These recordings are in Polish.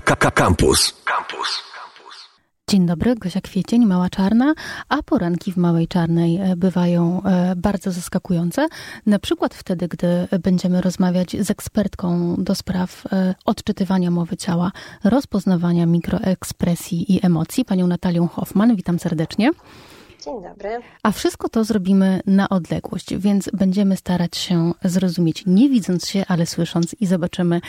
Campus. Campus. Dzień dobry, Gosia Kwiecień, Mała Czarna, a poranki w Małej Czarnej e, bywają e, bardzo zaskakujące. Na przykład wtedy, gdy będziemy rozmawiać z ekspertką do spraw e, odczytywania mowy ciała, rozpoznawania mikroekspresji i emocji, panią Natalią Hoffman. Witam serdecznie. Dzień dobry. A wszystko to zrobimy na odległość, więc będziemy starać się zrozumieć, nie widząc się, ale słysząc i zobaczymy,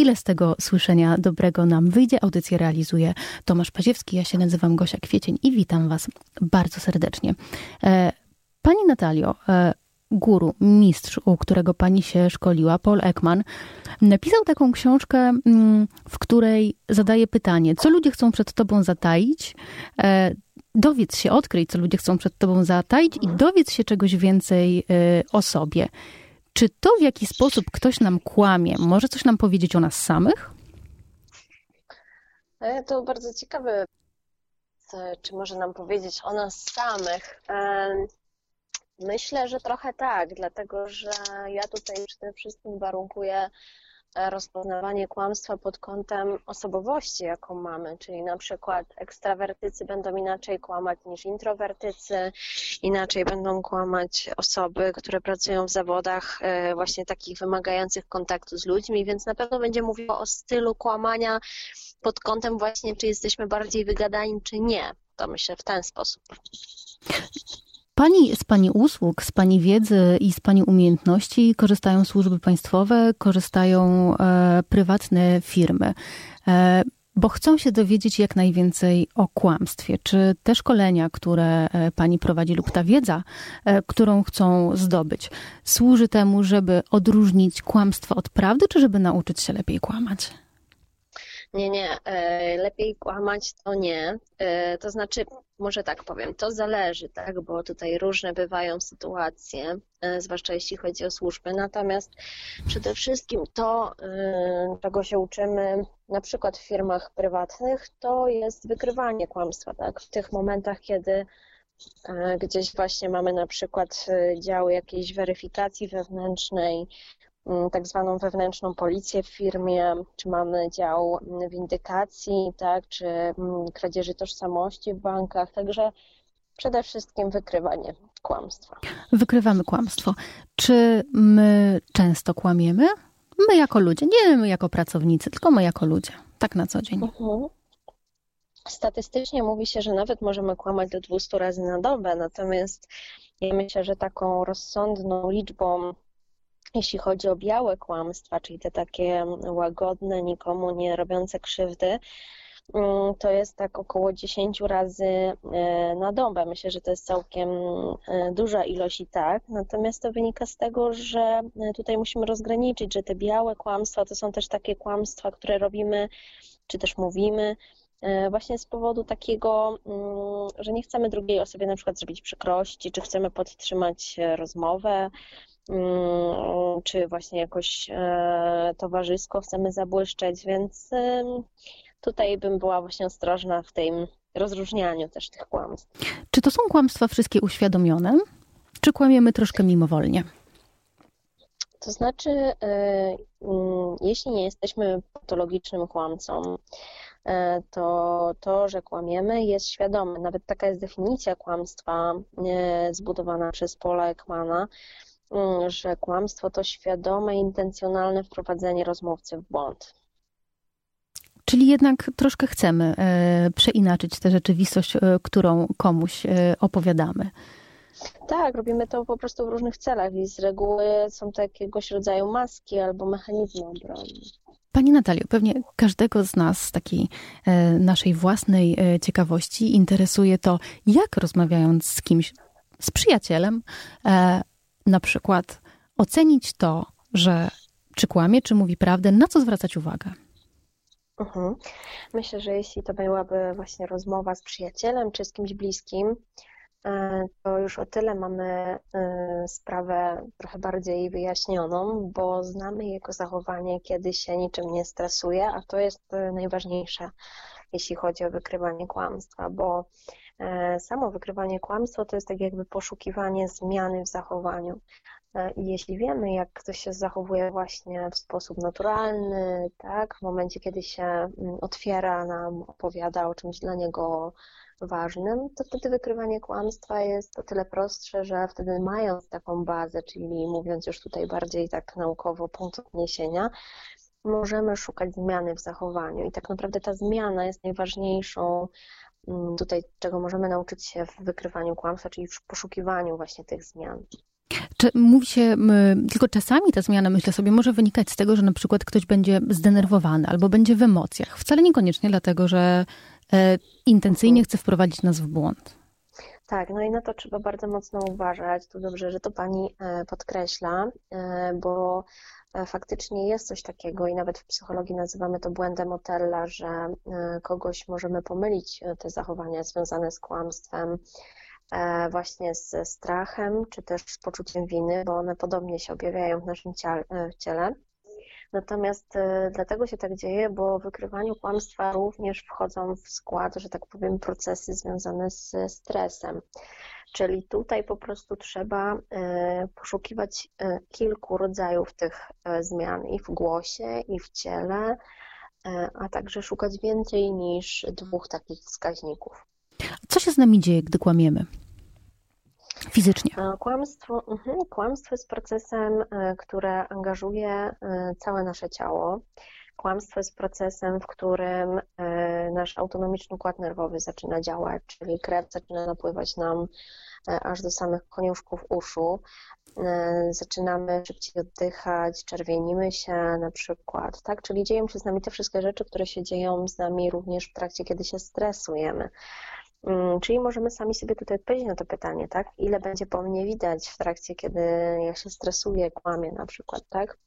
ile z tego słyszenia dobrego nam wyjdzie. Audycję realizuje Tomasz Paziewski, ja się nazywam Gosia Kwiecień i witam Was bardzo serdecznie. E, pani Natalio, e, guru, mistrz, u którego pani się szkoliła, Paul Ekman, napisał taką książkę, mm, w której zadaje pytanie, co ludzie chcą przed tobą zataić, e, dowiedz się, odkryj, co ludzie chcą przed tobą zataić i dowiedz się czegoś więcej o sobie. Czy to, w jaki sposób ktoś nam kłamie, może coś nam powiedzieć o nas samych? E, to bardzo ciekawe, czy może nam powiedzieć o nas samych. E, myślę, że trochę tak, dlatego że ja tutaj przede wszystkim warunkuję rozpoznawanie kłamstwa pod kątem osobowości, jaką mamy, czyli na przykład ekstrawertycy będą inaczej kłamać niż introwertycy, inaczej będą kłamać osoby, które pracują w zawodach e, właśnie takich wymagających kontaktu z ludźmi, więc na pewno będzie mówiło o stylu kłamania pod kątem właśnie, czy jesteśmy bardziej wygadani, czy nie. To myślę w ten sposób. Pani, z Pani usług, z Pani wiedzy i z Pani umiejętności korzystają służby państwowe, korzystają e, prywatne firmy. E, bo chcą się dowiedzieć jak najwięcej o kłamstwie. Czy te szkolenia, które e, pani prowadzi, lub ta wiedza, e, którą chcą zdobyć, służy temu, żeby odróżnić kłamstwo od prawdy, czy żeby nauczyć się lepiej kłamać? Nie, nie, e, lepiej kłamać to nie. E, to znaczy, może tak powiem, to zależy, tak, bo tutaj różne bywają sytuacje, e, zwłaszcza jeśli chodzi o służby. Natomiast przede wszystkim to, czego się uczymy na przykład w firmach prywatnych, to jest wykrywanie kłamstwa, tak, w tych momentach, kiedy gdzieś właśnie mamy na przykład działy jakiejś weryfikacji wewnętrznej, tak zwaną wewnętrzną policję w firmie, czy mamy dział windykacji, tak, czy mm, kradzieży tożsamości w bankach, także przede wszystkim wykrywanie kłamstwa. Wykrywamy kłamstwo. Czy my często kłamiemy? My jako ludzie, nie my jako pracownicy, tylko my jako ludzie, tak na co dzień. Mhm. Statystycznie mówi się, że nawet możemy kłamać do 200 razy na dobę, natomiast ja myślę, że taką rozsądną liczbą jeśli chodzi o białe kłamstwa, czyli te takie łagodne, nikomu nie robiące krzywdy, mm, to jest tak około 10 razy e, na dobę. Myślę, że to jest całkiem e, duża ilość i tak. Natomiast to wynika z tego, że e, tutaj musimy rozgraniczyć, że te białe kłamstwa to są też takie kłamstwa, które robimy, czy też mówimy właśnie z powodu takiego, mm, że nie chcemy drugiej osobie na przykład zrobić przykrości, czy chcemy podtrzymać rozmowę, Mm, czy właśnie jakoś e, towarzysko chcemy zabłyszczeć, więc tutaj bym była właśnie ostrożna w tym rozróżnianiu też tych kłamstw. Czy to są kłamstwa wszystkie uświadomione, czy kłamiemy troszkę mimowolnie? To znaczy, e, mm, jeśli nie jesteśmy patologicznym kłamcą, e, to to, że kłamiemy, jest świadome. Nawet taka jest definicja kłamstwa zbudowana przez Paula Ekmana, Mm, że kłamstwo to świadome, intencjonalne wprowadzenie rozmówcy w błąd. Czyli jednak troszkę chcemy e, przeinaczyć tę rzeczywistość, e, którą komuś e, opowiadamy. Tak, robimy to po prostu w różnych celach i z reguły są to jakiegoś rodzaju maski albo mechanizmy obrony. Pani Natalio, pewnie każdego z nas z takiej naszej własnej ciekawości interesuje to, jak rozmawiając z kimś, z przyjacielem, na przykład ocenić to, że czy kłamie, czy mówi prawdę, na co zwracać uwagę? Mhm. Myślę, że jeśli to byłaby właśnie rozmowa z przyjacielem czy z kimś bliskim, e, to już o tyle mamy e, sprawę trochę bardziej wyjaśnioną, bo znamy jego zachowanie, kiedy się niczym nie stresuje, a to jest e, najważniejsze. jeśli chodzi o wykrywanie kłamstwa, bo samo wykrywanie kłamstwa to jest tak jakby poszukiwanie zmiany w zachowaniu. I jeśli wiemy, jak ktoś się zachowuje właśnie w sposób naturalny, tak, w momencie, kiedy się mm, otwiera nam, opowiada o czymś dla niego ważnym, to wtedy wykrywanie kłamstwa jest o tyle prostsze, że wtedy mając taką bazę, czyli mówiąc już tutaj bardziej tak naukowo, punkt odniesienia, możemy szukać zmiany w zachowaniu. I tak naprawdę ta zmiana jest najważniejszą mm, tutaj, czego możemy nauczyć się w wykrywaniu kłamstwa, czyli w poszukiwaniu właśnie tych zmian. Mówi się, tylko czasami ta zmiana, myślę sobie, może wynikać z tego, że na przykład ktoś będzie zdenerwowany albo będzie w emocjach. Wcale niekoniecznie dlatego, że intencyjnie chce wprowadzić nas w błąd. Tak, no i na to trzeba bardzo mocno uważać. Tu dobrze, że to Pani e, podkreśla, e, bo faktycznie jest coś takiego i nawet w psychologii nazywamy to błędem Otella, że kogoś możemy pomylić te zachowania związane z kłamstwem E, właśnie ze strachem, czy też z poczuciem winy, bo one podobnie się objawiają w naszym e, ciele. Natomiast e, dlatego się tak dzieje, bo w wykrywaniu kłamstwa również wchodzą w skład, że tak powiem, procesy związane z stresem. Czyli tutaj po prostu trzeba poszukiwać kilku rodzajów tych zmian i w głosie, i w ciele, a także szukać więcej niż dwóch takich wskaźników. Co się z nami dzieje, gdy kłamiemy? Fizycznie. Kłamstwo, mhm, kłamstwo jest procesem, e, które angażuje e, całe nasze ciało. Kłamstwo jest procesem, w którym e, nasz autonomiczny układ nerwowy zaczyna działać, czyli krew zaczyna napływać nam aż do samych koniuszków uszu. Zaczynamy szybciej oddychać, czerwienimy się na przykład, tak? Czyli dzieją się z nami te wszystkie rzeczy, które się dzieją z nami również w trakcie, kiedy się stresujemy. Mm, czyli możemy sami sobie tutaj odpowiedzieć na to pytanie, tak? Ile będzie po mnie widać w trakcie, kiedy ja się stresuję, kłamię na przykład, tak?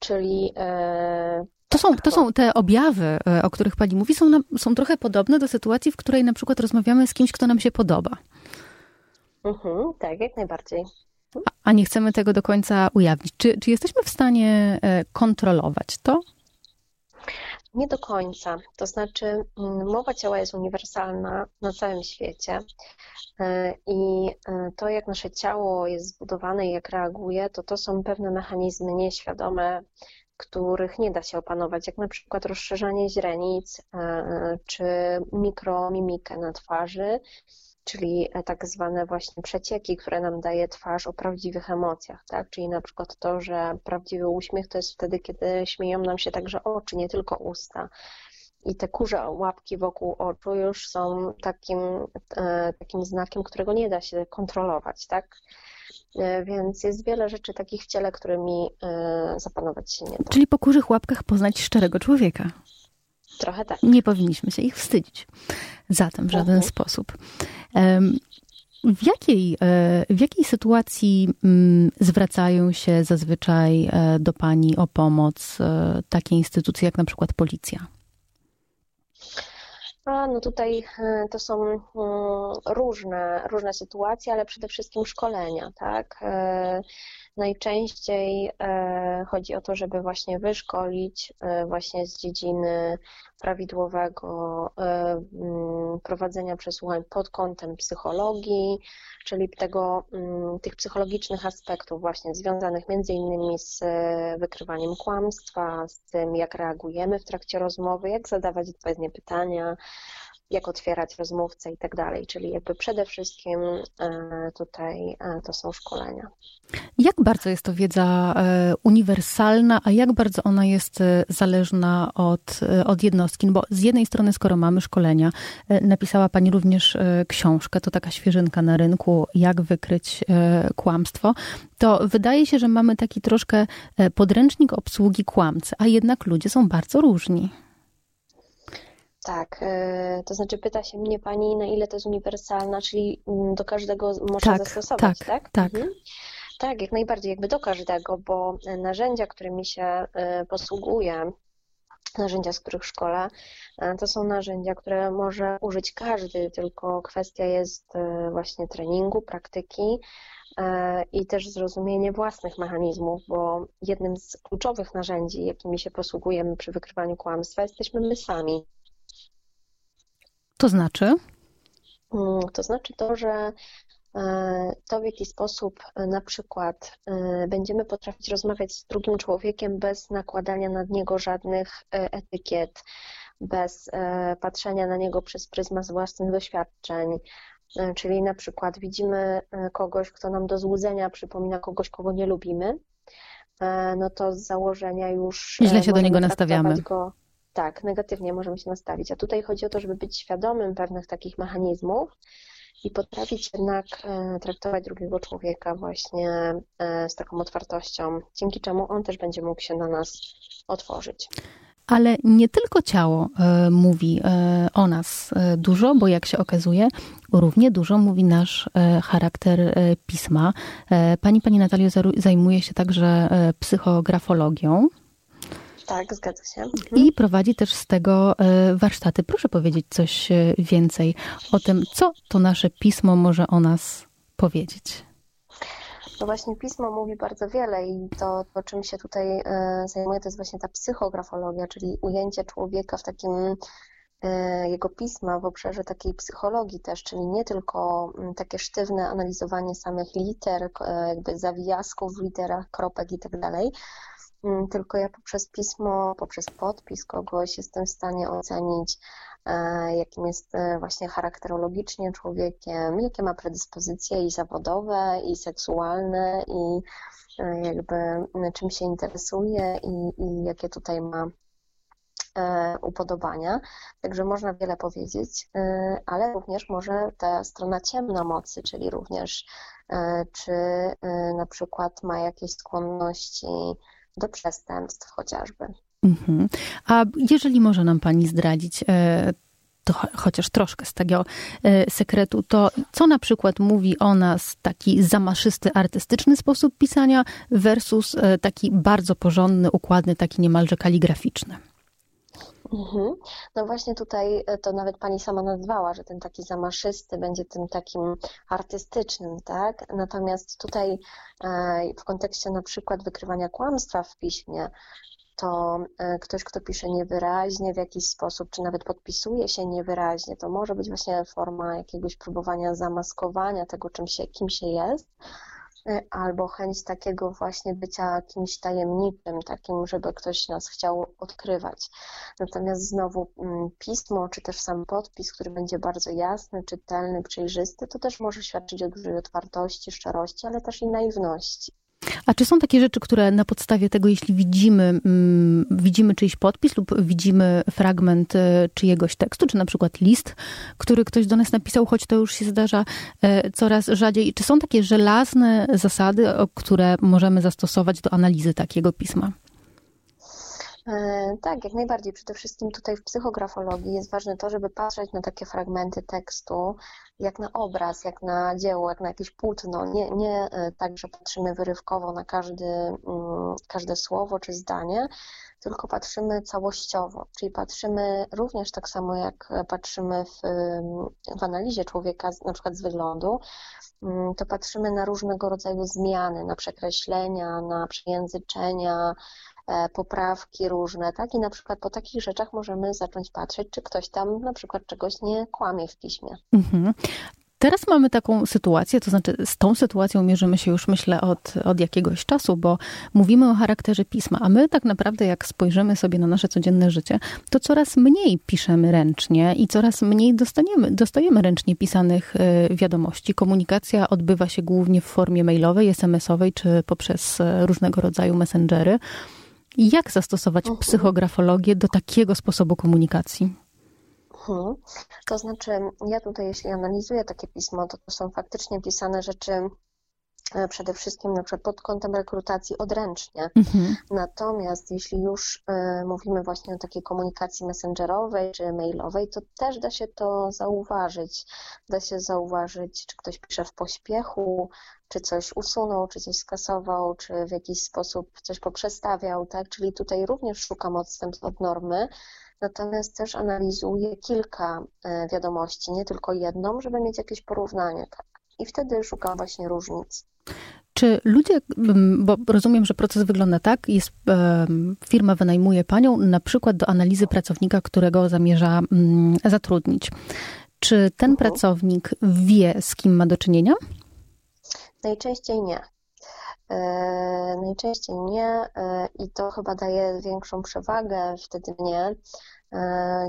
Czyli e, to są, to są te objawy, e, o których Pani mówi, są, są trochę podobne do sytuacji, w której na przykład rozmawiamy z kimś, kto nam się podoba. Mhm, tak, jak najbardziej. A nie chcemy tego do końca ujawnić. Czy, czy jesteśmy w stanie e, kontrolować to? Nie do końca. To znaczy, mm, mowa ciała jest uniwersalna na całym świecie e, i e, to, jak nasze ciało jest zbudowane i jak reaguje, to to są pewne mechanizmy nieświadome, których nie da się opanować, jak na przykład rozszerzanie źrenic e, czy mikromimikę na twarzy czyli e, tak zwane właśnie przecieki, które nam daje twarz o prawdziwych emocjach, tak? Czyli na przykład to, że prawdziwy uśmiech to jest wtedy, kiedy śmieją nam się także oczy, nie tylko usta. I te kurze łapki wokół oczu już są takim, e, takim znakiem, którego nie da się kontrolować, tak? E, więc jest wiele rzeczy takich w ciele, którymi zapanować się nie da. Czyli po kurzych łapkach poznać szczerego człowieka. Trochę tak. Nie powinniśmy się ich wstydzić. Zatem w żaden -huh. sposób. W jakiej, e, w jakiej sytuacji mm, zwracają się zazwyczaj e, do Pani o pomoc e, takie instytucje jak na przykład policja? A, no tutaj to są różne, różne sytuacje, ale przede wszystkim szkolenia, tak? Najczęściej e, chodzi o to, żeby właśnie wyszkolić e, właśnie z dziedziny prawidłowego e, mm, prowadzenia przesłuchań pod kątem psychologii, czyli tego, mm, tych psychologicznych aspektów właśnie związanych między innymi z wykrywaniem kłamstwa, z tym jak reagujemy w trakcie rozmowy, jak zadawać odpowiednie pytania, jak otwierać rozmówcę i tak dalej. Czyli jakby przede wszystkim e, tutaj e, to są szkolenia. Jak bardzo jest to wiedza e, uniwersalna, a jak bardzo ona jest zależna od, od jednostki? No bo z jednej strony, skoro mamy szkolenia, napisała Pani również książkę, to taka świeżynka na rynku, jak wykryć kłamstwo, to wydaje się, że mamy taki troszkę podręcznik obsługi kłamcy, a jednak ludzie są bardzo różni. Tak, e, to znaczy pyta się mnie pani, na ile to jest uniwersalna, czyli mm, do każdego można tak, zastosować, tak? Tak, tak. Mhm. Tak, jak najbardziej, jakby do każdego, bo narzędzia, którymi się e, posługuję, narzędzia, z których szkole, e, to są narzędzia, które może użyć każdy, tylko kwestia jest właśnie treningu, praktyki i też zrozumienie własnych mechanizmów, bo jednym z kluczowych narzędzi, jakimi się posługujemy przy wykrywaniu kłamstwa, jesteśmy my sami. To znaczy? Mm, to znaczy to, że e, to w jaki sposób e, na przykład e, będziemy potrafić rozmawiać z drugim człowiekiem bez nakładania nad niego żadnych etykiet, bez patrzenia na niego przez pryzmat własnych doświadczeń. Czyli na przykład widzimy kogoś, kto nam do złudzenia przypomina kogoś, kogo nie lubimy, no to z założenia już. Źle się do niego nastawiamy. Go, tak, negatywnie możemy się nastawić. A tutaj chodzi o to, żeby być świadomym pewnych takich mechanizmów i potrafić jednak e, traktować drugiego człowieka właśnie e, z taką otwartością, dzięki czemu on też będzie mógł się na nas otworzyć. Ale nie tylko ciało e, mówi o nas dużo, bo jak się okazuje, równie dużo mówi nasz charakter pisma. Pani, pani Natalio zajmuje się także psychografologią. Tak, zgadza się. Mhm. I prowadzi też z tego e, warsztaty. Proszę powiedzieć coś e, więcej o tym, co to nasze pismo może o nas powiedzieć. No właśnie pismo mówi bardzo wiele i to, to czym się tutaj e, zajmuję, to jest właśnie ta psychografologia, czyli ujęcie człowieka w takim jego pisma w obszarze takiej psychologii też, czyli nie tylko mm, takie sztywne analizowanie samych liter, jakby zawijasków w literach, kropek i tak dalej, tylko ja poprzez pismo, poprzez podpis kogoś jestem w stanie ocenić, e, jakim jest e, właśnie charakterologicznie człowiekiem, jakie ma predyspozycje i zawodowe, i seksualne, i e, jakby czym się interesuje i, i jakie tutaj ma upodobania. Także można wiele powiedzieć, ale również może ta strona ciemna mocy, czyli również czy na przykład ma jakieś skłonności do przestępstw chociażby. Mhm. A jeżeli może nam Pani zdradzić, e, to chociaż troszkę z tego e, sekretu, to co na przykład mówi o nas taki zamaszysty, artystyczny sposób pisania versus e, taki bardzo porządny, układny, taki niemalże kaligraficzny? Mhm. No właśnie tutaj e, to nawet pani sama nazwała, że ten taki zamaszysty będzie tym takim artystycznym, tak? Natomiast tutaj e, w kontekście na przykład wykrywania kłamstwa w piśmie, to e, ktoś, kto pisze niewyraźnie w jakiś sposób, czy nawet podpisuje się niewyraźnie, to może być właśnie forma jakiegoś próbowania zamaskowania tego, czym się, kim się jest, albo chęć takiego właśnie bycia kimś tajemniczym, takim, żeby ktoś nas chciał odkrywać. Natomiast znowu mm, pismo, czy też sam podpis, który będzie bardzo jasny, czytelny, przejrzysty, to też może świadczyć o dużej otwartości, szczerości, ale też i naiwności. A czy są takie rzeczy, które na podstawie tego, jeśli widzimy, mm, widzimy czyjś podpis lub widzimy fragment e, czyjegoś tekstu, czy na przykład list, który ktoś do nas napisał, choć to już się zdarza e, coraz rzadziej, czy są takie żelazne zasady, które możemy zastosować do analizy takiego pisma? E, tak, jak najbardziej. Przede wszystkim tutaj w psychografologii jest ważne to, żeby patrzeć na takie fragmenty tekstu jak na obraz, jak na dzieło, jak na jakieś płótno. Nie, nie e, tak, że patrzymy wyrywkowo na każdy, mm, każde słowo czy zdanie, tylko patrzymy całościowo, czyli patrzymy również tak samo jak patrzymy w, w analizie człowieka, na przykład z wyglądu, mm, to patrzymy na różnego rodzaju zmiany, na przekreślenia, na przejęzyczenia, poprawki różne, tak? I na przykład po takich rzeczach możemy zacząć patrzeć, czy ktoś tam na przykład czegoś nie kłamie w piśmie. Mhm. Teraz mamy taką sytuację, to znaczy z tą sytuacją mierzymy się już myślę od, od jakiegoś czasu, bo mówimy o charakterze pisma, a my tak naprawdę jak spojrzymy sobie na nasze codzienne życie, to coraz mniej piszemy ręcznie i coraz mniej dostaniemy, dostajemy ręcznie pisanych e, wiadomości. Komunikacja odbywa się głównie w formie mailowej, SMS-owej czy poprzez e, różnego rodzaju messengery. Jak zastosować mhm. psychografologię do takiego sposobu komunikacji? Mhm. To znaczy, ja tutaj, jeśli analizuję takie pismo, to to są faktycznie pisane rzeczy e, przede wszystkim na przykład pod kątem rekrutacji odręcznie. Mhm. Natomiast jeśli już y, mówimy właśnie o takiej komunikacji messengerowej czy mailowej, to też da się to zauważyć. Da się zauważyć, czy ktoś pisze w pośpiechu, czy coś usunął, czy coś skasował, czy w jakiś sposób coś poprzestawiał, tak? Czyli tutaj również szukam odstępstw od normy, natomiast też analizuję kilka e, wiadomości, nie tylko jedną, żeby mieć jakieś porównanie, tak? I wtedy szukam właśnie różnic. Czy ludzie, bo rozumiem, że proces wygląda tak, jest, firma wynajmuje panią na przykład do analizy pracownika, którego zamierza mm, zatrudnić. Czy ten mhm. pracownik wie, z kim ma do czynienia? Najczęściej nie. E, najczęściej nie e, i to chyba daje większą przewagę wtedy mnie, e,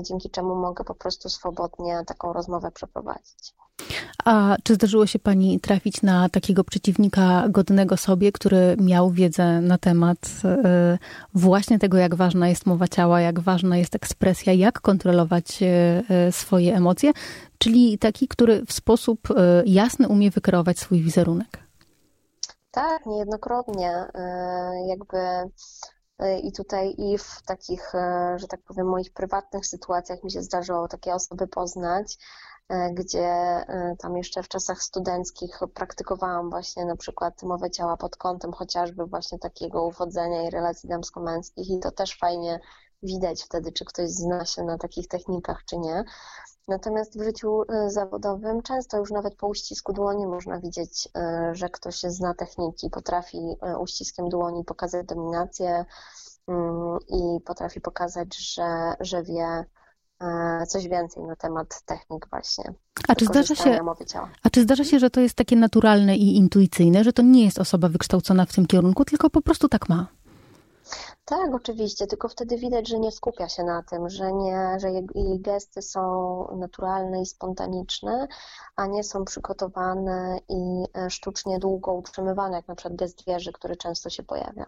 dzięki czemu mogę po prostu swobodnie taką rozmowę przeprowadzić. A czy zdarzyło się Pani trafić na takiego przeciwnika godnego sobie, który miał wiedzę na temat właśnie tego, jak ważna jest mowa ciała, jak ważna jest ekspresja, jak kontrolować swoje emocje, czyli taki, który w sposób jasny umie wykreować swój wizerunek? Tak, niejednokrotnie. E, jakby e, i tutaj i w takich, e, że tak powiem, moich prywatnych sytuacjach mi się zdarzyło takie osoby poznać, gdzie tam jeszcze w czasach studenckich praktykowałam właśnie na przykład mowę ciała pod kątem chociażby właśnie takiego uwodzenia i relacji damsko-męskich i to też fajnie widać wtedy, czy ktoś zna się na takich technikach, czy nie. Natomiast w życiu e, zawodowym często już nawet po uścisku dłoni można widzieć, e, że ktoś zna techniki, potrafi e, uściskiem dłoni pokazać dominację mm, i potrafi pokazać, że, że wie coś więcej na temat technik właśnie. A czy, zdarza się, a czy zdarza się, że to jest takie naturalne i intuicyjne, że to nie jest osoba wykształcona w tym kierunku, tylko po prostu tak ma? Tak, oczywiście, tylko wtedy widać, że nie skupia się na tym, że, nie, że jej gesty są naturalne i spontaniczne, a nie są przygotowane i e, sztucznie długo utrzymywane, jak na przykład gest wieży, który często się pojawia.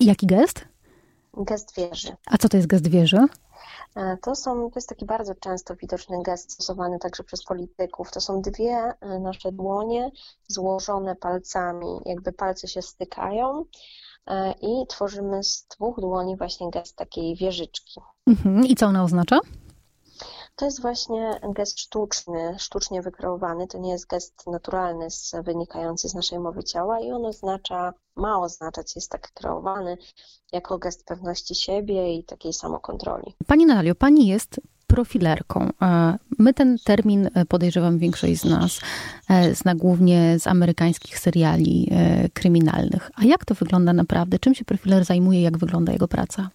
Jaki gest? Gest wieży. A co to jest gest wieży? E, to, są, to jest taki bardzo często widoczny gest stosowany także przez polityków. To są dwie e, nasze dłonie złożone palcami, jakby palce się stykają i tworzymy z dwóch dłoni właśnie gest takiej wieżyczki. Mhm. I co ona oznacza? To jest właśnie gest sztuczny, sztucznie wykreowany. To nie jest gest naturalny, wynikający z naszej mowy ciała i on oznacza, ma oznaczać, jest tak kreowany jako gest pewności siebie i takiej samokontroli. Pani Natalio, pani jest profilerką. My ten termin, e, podejrzewam, większość z nas e, zna głównie z amerykańskich seriali e, kryminalnych. A jak to wygląda naprawdę? Czym się profiler zajmuje? Jak wygląda jego praca?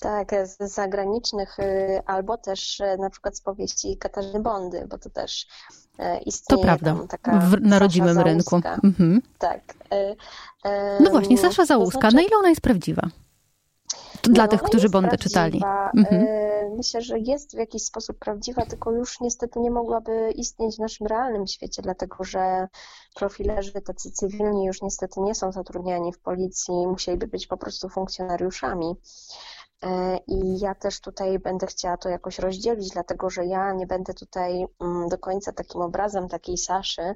Tak, z zagranicznych albo też na przykład z powieści Katarzyny Bondy, bo to też istnieje To prawda, taka w, na rodzimym rynku. Mhm. Tak. No właśnie, Sasza Załuska, to znaczy... na ile ona jest prawdziwa? Dla no, tych, którzy Bondę czytali. Mhm. E, myślę, że jest w jakiś sposób prawdziwa, tylko już niestety nie mogłaby istnieć w naszym realnym świecie, dlatego że profilerzy tacy cywilni już niestety nie są zatrudniani w policji, musieliby być po prostu funkcjonariuszami. E, I ja też tutaj będę chciała to jakoś rozdzielić, dlatego że ja nie będę tutaj mm, do końca takim obrazem takiej Saszy,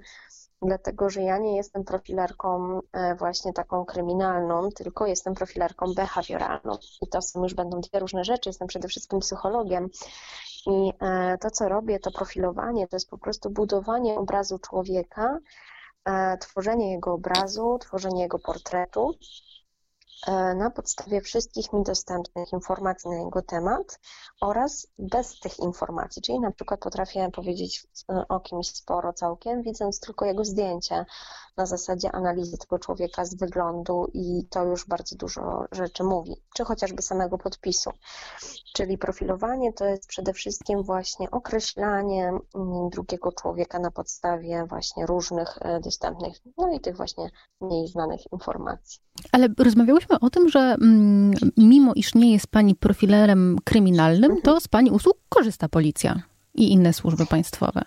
dlatego że ja nie jestem profilerką e, właśnie taką kryminalną, tylko jestem profilerką behawioralną. I to są już będą dwie różne rzeczy. Jestem przede wszystkim psychologiem. I e, to, co robię, to profilowanie, to jest po prostu budowanie obrazu człowieka, e, tworzenie jego obrazu, tworzenie jego portretu na podstawie wszystkich mi dostępnych informacji na jego temat oraz bez tych informacji, czyli na przykład potrafię powiedzieć e, o kimś sporo całkiem, widząc tylko jego zdjęcie na zasadzie analizy tego człowieka z wyglądu i to już bardzo dużo rzeczy mówi, czy chociażby samego podpisu. Czyli profilowanie to jest przede wszystkim właśnie określanie mm, drugiego człowieka na podstawie właśnie różnych e, dostępnych, no i tych właśnie mniej znanych informacji. Ale rozmawiałyśmy o tym, że mm, mimo iż nie jest pani profilerem kryminalnym, to z pani usług korzysta policja i inne służby państwowe.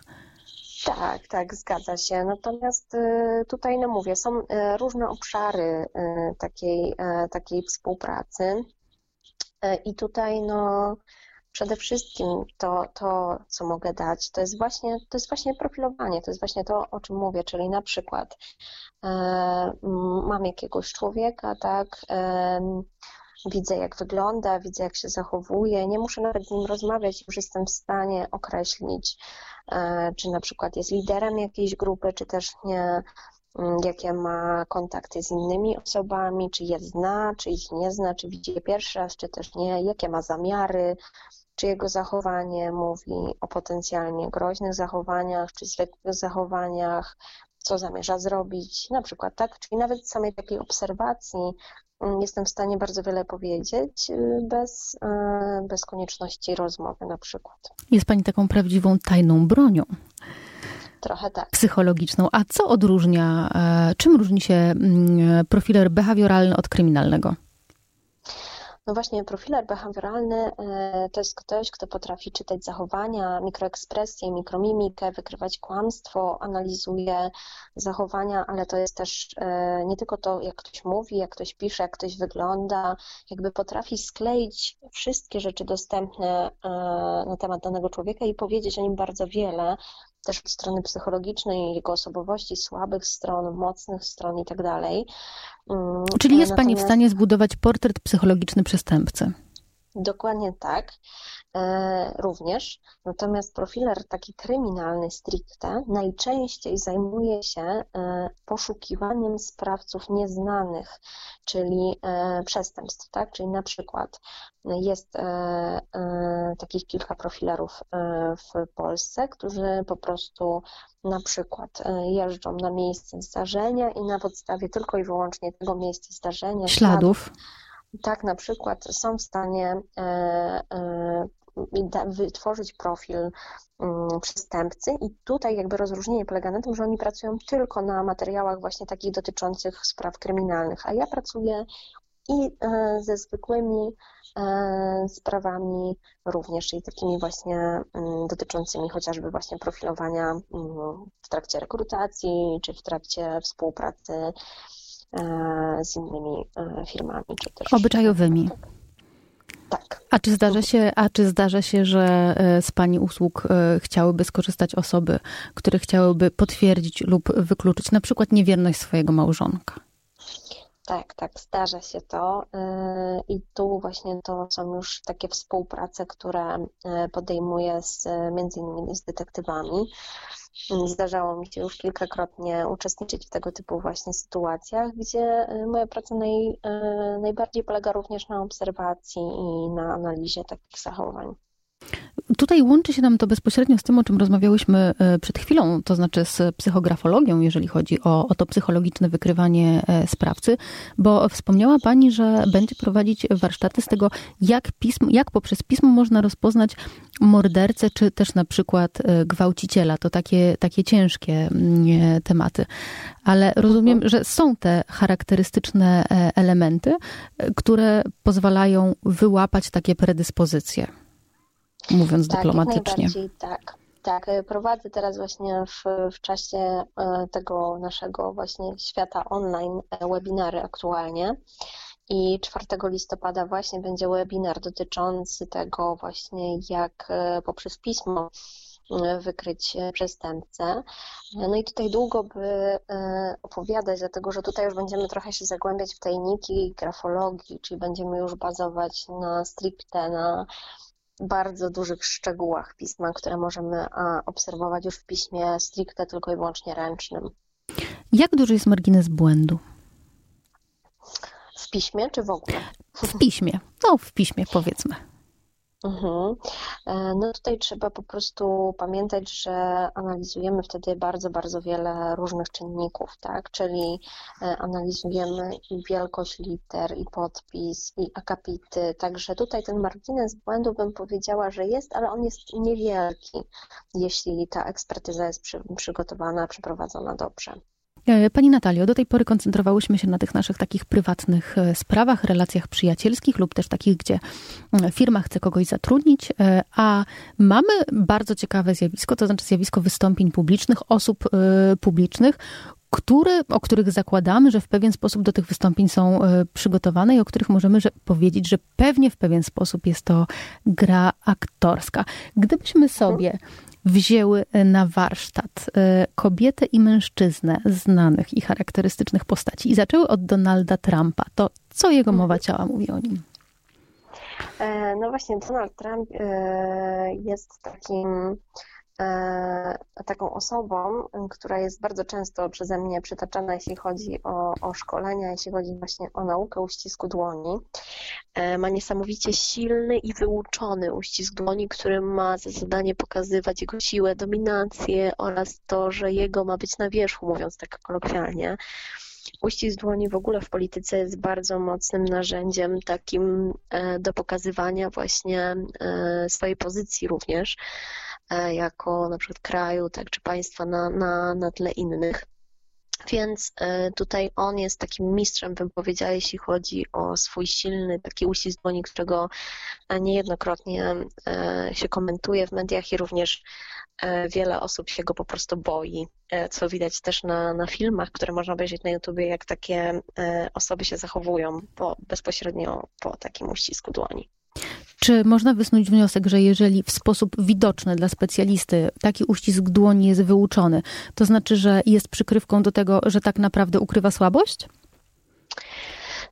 Tak, tak, zgadza się. Natomiast y, tutaj, no mówię, są y, różne obszary y, takiej, takiej współpracy. I tutaj, no, przede wszystkim to, to, co mogę dać, to jest właśnie, to jest właśnie profilowanie, to jest właśnie to, o czym mówię, czyli na przykład e, mam jakiegoś człowieka, tak, e, widzę jak wygląda, widzę jak się zachowuje, nie muszę nawet z nim rozmawiać, już jestem w stanie określić, e, czy na przykład jest liderem jakiejś grupy, czy też nie, jakie ma kontakty z innymi osobami, czy je zna, czy ich nie zna, czy widzi je pierwszy raz, czy też nie, jakie ma zamiary, czy jego zachowanie mówi o potencjalnie groźnych zachowaniach, czy zwykłych zachowaniach, co zamierza zrobić, na przykład, tak? Czyli nawet z samej takiej obserwacji mm, jestem w stanie bardzo wiele powiedzieć y, bez, y, bez konieczności rozmowy na przykład. Jest Pani taką prawdziwą tajną bronią. Trochę tak. Psychologiczną. A co odróżnia, e, czym różni się mm, profiler behawioralny od kryminalnego? No właśnie, profiler behawioralny e, to jest ktoś, kto potrafi czytać zachowania, mikroekspresję, mikromimikę, wykrywać kłamstwo, analizuje zachowania, ale to jest też e, nie tylko to, jak ktoś mówi, jak ktoś pisze, jak ktoś wygląda, jakby potrafi skleić wszystkie rzeczy dostępne e, na temat danego człowieka i powiedzieć o nim bardzo wiele, też od strony psychologicznej, jego osobowości, słabych stron, mocnych stron i tak dalej. Mm, Czyli jest Natomiast... Pani w stanie zbudować portret psychologiczny przestępcy? Dokładnie tak, e, również. Natomiast profiler taki kryminalny stricte najczęściej zajmuje się e, poszukiwaniem sprawców nieznanych, czyli e, przestępstw, tak? Czyli na przykład jest takich kilka profilerów w Polsce, którzy po prostu na przykład jeżdżą na miejsce zdarzenia i na podstawie tylko i wyłącznie tego miejsca zdarzenia śladów, śladów tak na przykład są w stanie e, e, wytworzyć profil mm, przestępcy i tutaj jakby rozróżnienie polega na tym, że oni pracują tylko na materiałach właśnie takich dotyczących spraw kryminalnych, a ja pracuję i e, ze zwykłymi sprawami również, czyli takimi właśnie mm, dotyczącymi chociażby właśnie profilowania mm, w trakcie rekrutacji czy w trakcie współpracy z innymi e, firmami. Czy też, Obyczajowymi. Tak. A czy, zdarza się, a czy zdarza się, że e, z Pani usług chciałyby skorzystać osoby, które chciałyby potwierdzić lub wykluczyć na przykład niewierność swojego małżonka? Tak, tak, zdarza się to i tu właśnie to są już takie współprace, które podejmuję z, między innymi z detektywami. Zdarzało mi się już kilkakrotnie uczestniczyć w tego typu właśnie sytuacjach, gdzie y, moja praca naj, y, najbardziej polega również na obserwacji i na analizie takich zachowań. Tutaj łączy się nam to bezpośrednio z tym, o czym rozmawiałyśmy e, przed chwilą, to znaczy z psychografologią, jeżeli chodzi o, o to psychologiczne wykrywanie e, sprawcy, bo wspomniała Pani, że będzie prowadzić warsztaty z tego, jak, jak poprzez pismo można rozpoznać mordercę, czy też na przykład e, gwałciciela. To takie, takie ciężkie mm, tematy. Ale rozumiem, że są te charakterystyczne elementy, które pozwalają wyłapać takie predyspozycje mówiąc tak, dyplomatycznie. Tak, tak. Prowadzę teraz właśnie w, w czasie e, tego naszego właśnie świata online e, webinary aktualnie. I 4 listopada właśnie będzie webinar dotyczący tego właśnie, jak e, poprzez pismo wykryć przestępcę. No i tutaj długo by opowiadać, dlatego że tutaj już będziemy trochę się zagłębiać w tajniki grafologii, czyli będziemy już bazować na stricte na bardzo dużych szczegółach pisma, które możemy obserwować już w piśmie stricte tylko i wyłącznie ręcznym. Jak duży jest margines błędu? W piśmie czy w ogóle? W piśmie. No, w piśmie powiedzmy. Mhm. E, no tutaj trzeba po prostu pamiętać, że analizujemy wtedy bardzo, bardzo wiele różnych czynników, tak? Czyli e, analizujemy i wielkość liter, i podpis, i akapity. Także tutaj ten margines błędu bym powiedziała, że jest, ale on jest niewielki, jeśli ta ekspertyza jest przy, przygotowana, przeprowadzona dobrze. E, pani Natalio, do tej pory koncentrowałyśmy się na tych naszych takich prywatnych e, sprawach, relacjach przyjacielskich lub też takich, gdzie mm, firma chce kogoś zatrudnić, e, a mamy bardzo ciekawe zjawisko, to znaczy zjawisko wystąpień publicznych, osób publicznych, które, o których zakładamy, że w pewien sposób do tych wystąpień są przygotowane i o których możemy że, powiedzieć, że pewnie w pewien sposób jest to gra aktorska. Gdybyśmy sobie wzięły na warsztat e, kobietę i mężczyznę znanych i charakterystycznych postaci. I zaczęły od Donalda Trumpa, to co jego mowa ciała mówi o nim? E, no właśnie, Donald Trump e, jest takim taką osobą, która jest bardzo często przeze mnie przytaczana, jeśli chodzi o, o szkolenia, jeśli chodzi właśnie o naukę uścisku dłoni. Ma niesamowicie silny i wyuczony uścisk dłoni, który ma za zadanie pokazywać jego siłę, dominację oraz to, że jego ma być na wierzchu, mówiąc tak kolokwialnie. Uścisk dłoni w ogóle w polityce jest bardzo mocnym narzędziem takim e, do pokazywania właśnie e, swojej pozycji również e, jako na przykład kraju, tak, czy państwa na, na, na tle innych. Więc tutaj on jest takim mistrzem, bym powiedziała, jeśli chodzi o swój silny taki uścisk dłoni, którego niejednokrotnie się komentuje w mediach i również E, wiele osób się go po prostu boi, e, co widać też na, na filmach, które można obejrzeć na YouTubie, jak takie e, osoby się zachowują po, bezpośrednio po takim uścisku dłoni. Czy można wysnuć wniosek, że jeżeli w sposób widoczny dla specjalisty taki uścisk dłoni jest wyuczony, to znaczy, że jest przykrywką do tego, że tak naprawdę ukrywa słabość?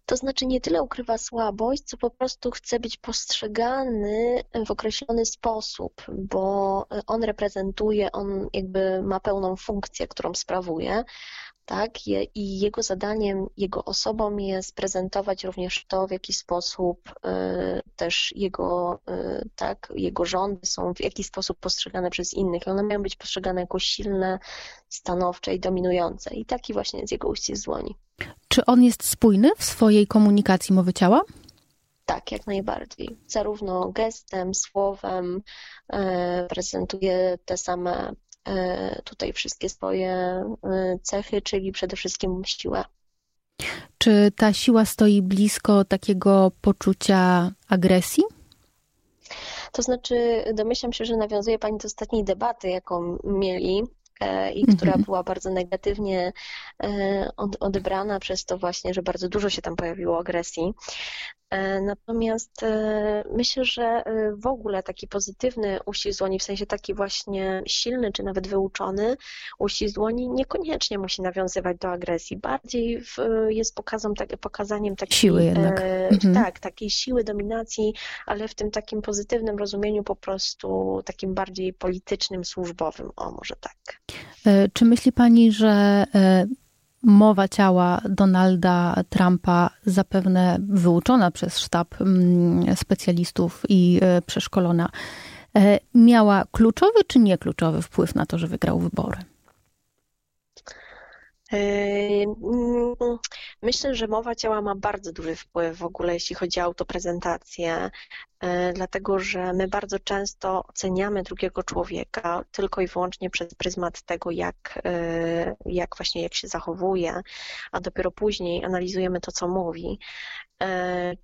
To znaczy nie tyle ukrywa słabość, co po prostu chce być postrzegany w określony sposób, bo on reprezentuje, on jakby ma pełną funkcję, którą sprawuje, tak? I jego zadaniem, jego osobą jest prezentować również to, w jaki sposób y, też jego, y, tak, jego rządy są w jaki sposób postrzegane przez innych. One mają być postrzegane jako silne, stanowcze i dominujące. I taki właśnie jest jego uścisk dłoni. Czy on jest spójny w swojej komunikacji mowy ciała? Tak, jak najbardziej. Zarówno gestem, słowem y, prezentuje te same tutaj wszystkie swoje e, cechy, czyli przede wszystkim siłę. Czy ta siła stoi blisko takiego poczucia agresji? To znaczy, domyślam się, że nawiązuje Pani do ostatniej debaty, jaką mieli e, i która mhm. była bardzo negatywnie odebrana przez to właśnie, że bardzo dużo się tam pojawiło agresji. E, natomiast e, myślę, że e, w ogóle taki pozytywny uścisk dłoni, w sensie taki właśnie silny czy nawet wyuczony uścisk dłoni niekoniecznie musi nawiązywać do agresji. Bardziej w, jest pokazem, tak, pokazaniem takiej siły jednak. Mhm. Tak, takiej siły dominacji, ale w tym takim pozytywnym rozumieniu po prostu takim bardziej politycznym, służbowym. O, może tak. Czy myśli Pani, że mowa ciała Donalda Trumpa, zapewne wyuczona przez sztab mm, specjalistów i e, przeszkolona, e, miała kluczowy czy niekluczowy wpływ na to, że wygrał wybory? Myślę, że mowa ciała ma bardzo duży wpływ w ogóle, jeśli chodzi o autoprezentację, e, dlatego że my bardzo często oceniamy drugiego człowieka tylko i wyłącznie przez pryzmat tego, jak, e, jak właśnie jak się zachowuje, a dopiero później analizujemy to, co mówi.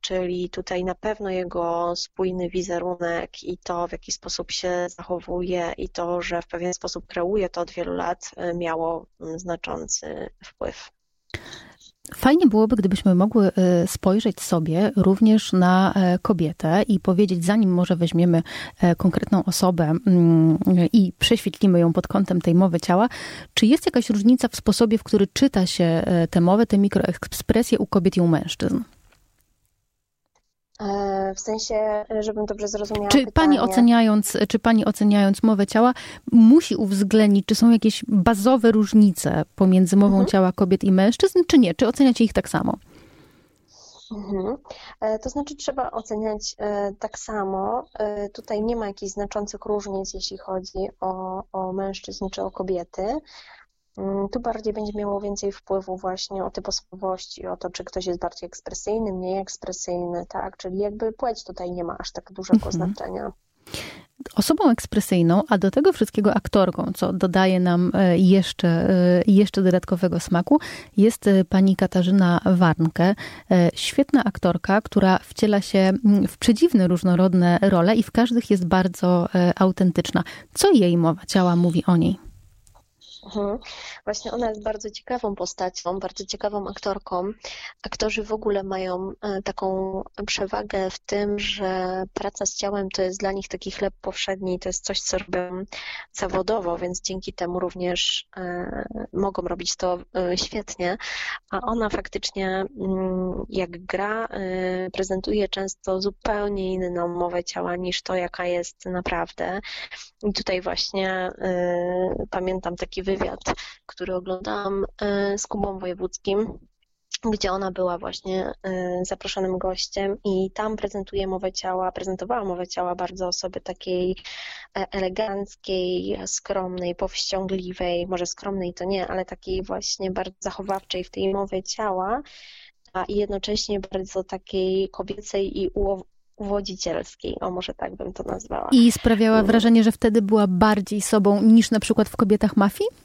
Czyli tutaj na pewno jego spójny wizerunek i to, w jaki sposób się zachowuje i to, że w pewien sposób kreuje to od wielu lat, miało znaczący wpływ. Fajnie byłoby, gdybyśmy mogły e, spojrzeć sobie również na e, kobietę i powiedzieć, zanim może weźmiemy e, konkretną osobę mm, i prześwietlimy ją pod kątem tej mowy ciała, czy jest jakaś różnica w sposobie, w który czyta się tę mowę, te mikroekspresje u kobiet i u mężczyzn? E, w sensie, żebym dobrze zrozumiała. Czy pani, oceniając, czy pani oceniając mowę ciała, musi uwzględnić, czy są jakieś bazowe różnice pomiędzy mową mhm. ciała kobiet i mężczyzn, czy nie? Czy oceniacie ich tak samo? Mhm. E, to znaczy, trzeba oceniać e, tak samo. Tutaj nie ma jakichś znaczących różnic, jeśli chodzi o, o mężczyzn czy o kobiety. Mm, tu bardziej będzie miało więcej wpływu właśnie o typ osobowości, o to, czy ktoś jest bardziej ekspresyjny, mniej ekspresyjny, tak? Czyli jakby płeć tutaj nie ma aż tak dużego mhm. znaczenia. Osobą ekspresyjną, a do tego wszystkiego aktorką, co dodaje nam e, jeszcze, e, jeszcze dodatkowego smaku, jest e, pani Katarzyna Warnke. Świetna aktorka, która wciela się mm, w przedziwne, różnorodne role i w każdych jest bardzo autentyczna. Co jej mowa ciała mówi o niej? Mhm. Właśnie ona jest bardzo ciekawą postacią, bardzo ciekawą aktorką. Aktorzy w ogóle mają e, taką przewagę w tym, że praca z ciałem to jest dla nich taki chleb powszedni, to jest coś, co robią zawodowo, więc dzięki temu również e, mogą robić to e, świetnie. A ona faktycznie, mm, jak gra, prezentuje często zupełnie inną mowę ciała niż to, jaka jest naprawdę. I tutaj właśnie pamiętam taki wywiad, wywiad, który oglądałam e, z Kubą Wojewódzkim, gdzie ona była właśnie e, zaproszonym gościem i tam prezentuje mowę ciała, prezentowała mowę ciała bardzo osoby takiej e, eleganckiej, skromnej, powściągliwej, może skromnej to nie, ale takiej właśnie bardzo zachowawczej w tej mowie ciała, a jednocześnie bardzo takiej kobiecej i uwodzicielskiej, o może tak bym to nazwała. I sprawiała wrażenie, że wtedy była bardziej sobą niż na przykład w kobietach mafii?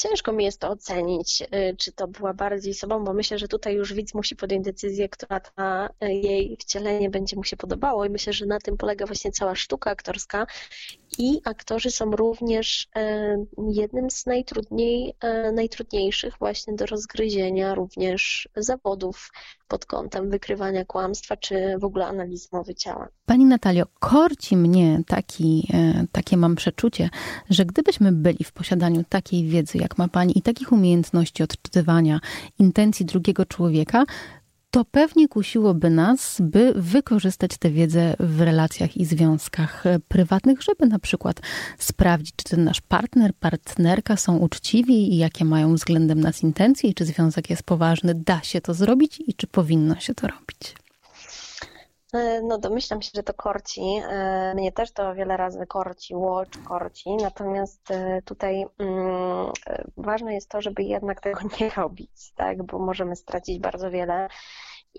Ciężko mi jest to ocenić, y, czy to była bardziej sobą, bo myślę, że tutaj już widz musi podjąć decyzję, która ta y, jej wcielenie będzie mu się podobało i myślę, że na tym polega właśnie cała sztuka aktorska i aktorzy są również e, jednym z najtrudniej, najtrudniejszych właśnie do rozgryzienia również zawodów pod kątem wykrywania kłamstwa czy w ogóle analizy mowy ciała. Pani Natalio, korci mnie taki, takie mam przeczucie, że gdybyśmy byli w posiadaniu takiej wiedzy, jak ma Pani i takich umiejętności odczytywania intencji drugiego człowieka, to pewnie kusiłoby nas, by wykorzystać tę wiedzę w relacjach i związkach prywatnych, żeby na przykład sprawdzić, czy ten nasz partner, partnerka są uczciwi i jakie mają względem nas intencje, i czy związek jest poważny, da się to zrobić i czy powinno się to robić. E, no domyślam się, że to korci. E, mnie też to wiele razy korciło, czy korci. Natomiast e, tutaj mm, ważne jest to, żeby jednak tego nie robić, tak? bo możemy stracić bardzo wiele.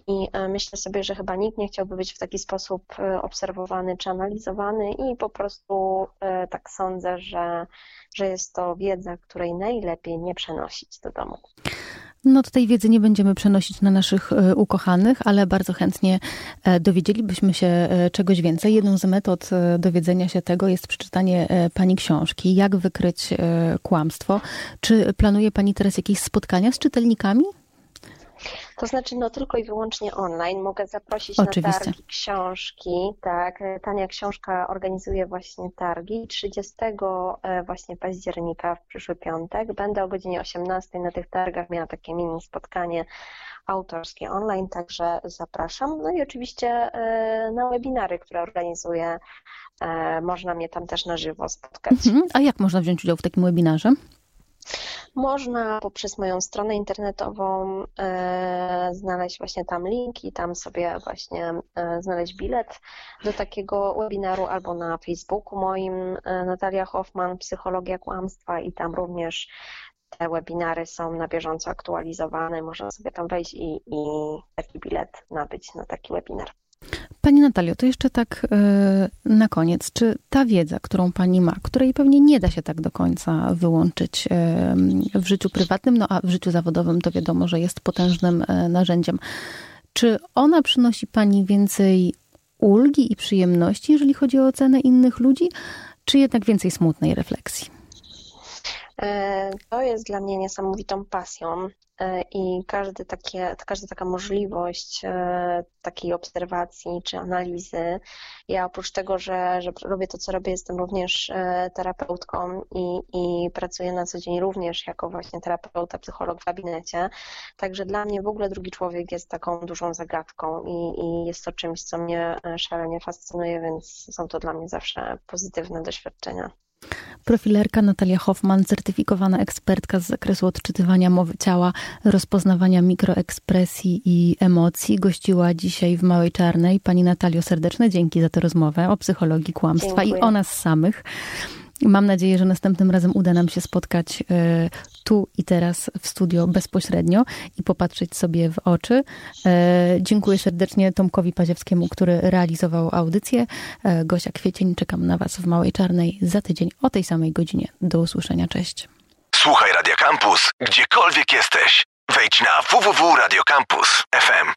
I myślę sobie, że chyba nikt nie chciałby być w taki sposób obserwowany czy analizowany i po prostu tak sądzę, że, że jest to wiedza, której najlepiej nie przenosić do domu. No tej wiedzy nie będziemy przenosić na naszych e, ukochanych, ale bardzo chętnie e, dowiedzielibyśmy się e, czegoś więcej. Jedną z metod dowiedzenia się tego jest przeczytanie Pani książki. Jak wykryć kłamstwo? Czy planuje Pani teraz jakieś spotkania z czytelnikami? To znaczy, no tylko i wyłącznie online. Mogę zaprosić Oczywiście. na targi książki. Tak, Tania Książka organizuje właśnie targi. 30 e, właśnie października w przyszły piątek będę o godzinie 18 na tych targach miała takie mini spotkanie autorskie online, także zapraszam. No i oczywiście e, na webinary, które organizuję, e, można mnie tam też na żywo spotkać. Mhm. A jak można wziąć udział w takim webinarze? Można poprzez moją stronę internetową e, znaleźć właśnie tam link i tam sobie właśnie e, znaleźć bilet do takiego webinaru albo na Facebooku moim e, Natalia Hoffman, Psychologia Kłamstwa i tam również te webinary są na bieżąco aktualizowane. Można sobie tam wejść i, i taki bilet nabyć na taki webinar. Pani Natalio, to jeszcze tak e, na koniec. Czy ta wiedza, którą Pani ma, której pewnie nie da się tak do końca wyłączyć e, w życiu prywatnym, no a w życiu zawodowym to wiadomo, że jest potężnym e, narzędziem, czy ona przynosi Pani więcej ulgi i przyjemności, jeżeli chodzi o ocenę innych ludzi, czy jednak więcej smutnej refleksji? To jest dla mnie niesamowitą pasją. E, i każdy takie, każda taka możliwość e, takiej obserwacji czy analizy. Ja oprócz tego, że, że robię to, co robię, jestem również e, terapeutką i, i pracuję na co dzień również jako właśnie terapeuta, psycholog w gabinecie. Także dla mnie w ogóle drugi człowiek jest taką dużą zagadką i, i jest to czymś, co mnie szalenie fascynuje, więc są to dla mnie zawsze pozytywne doświadczenia. Profilerka Natalia Hoffman, certyfikowana ekspertka z zakresu odczytywania mowy ciała, rozpoznawania mikroekspresji i emocji, gościła dzisiaj w Małej Czarnej. Pani Natalio, serdeczne dzięki za tę rozmowę o psychologii kłamstwa Dziękuję. i o nas samych. Mam nadzieję, że następnym razem uda nam się spotkać e, tu i teraz w studio bezpośrednio i popatrzeć sobie w oczy. E, dziękuję serdecznie Tomkowi Paziewskiemu, który realizował audycję. E, Gosia Kwiecień, czekam na Was w Małej Czarnej za tydzień o tej samej godzinie. Do usłyszenia, cześć. Słuchaj Radio Campus, gdziekolwiek jesteś. Wejdź na www.radiocampus.fm.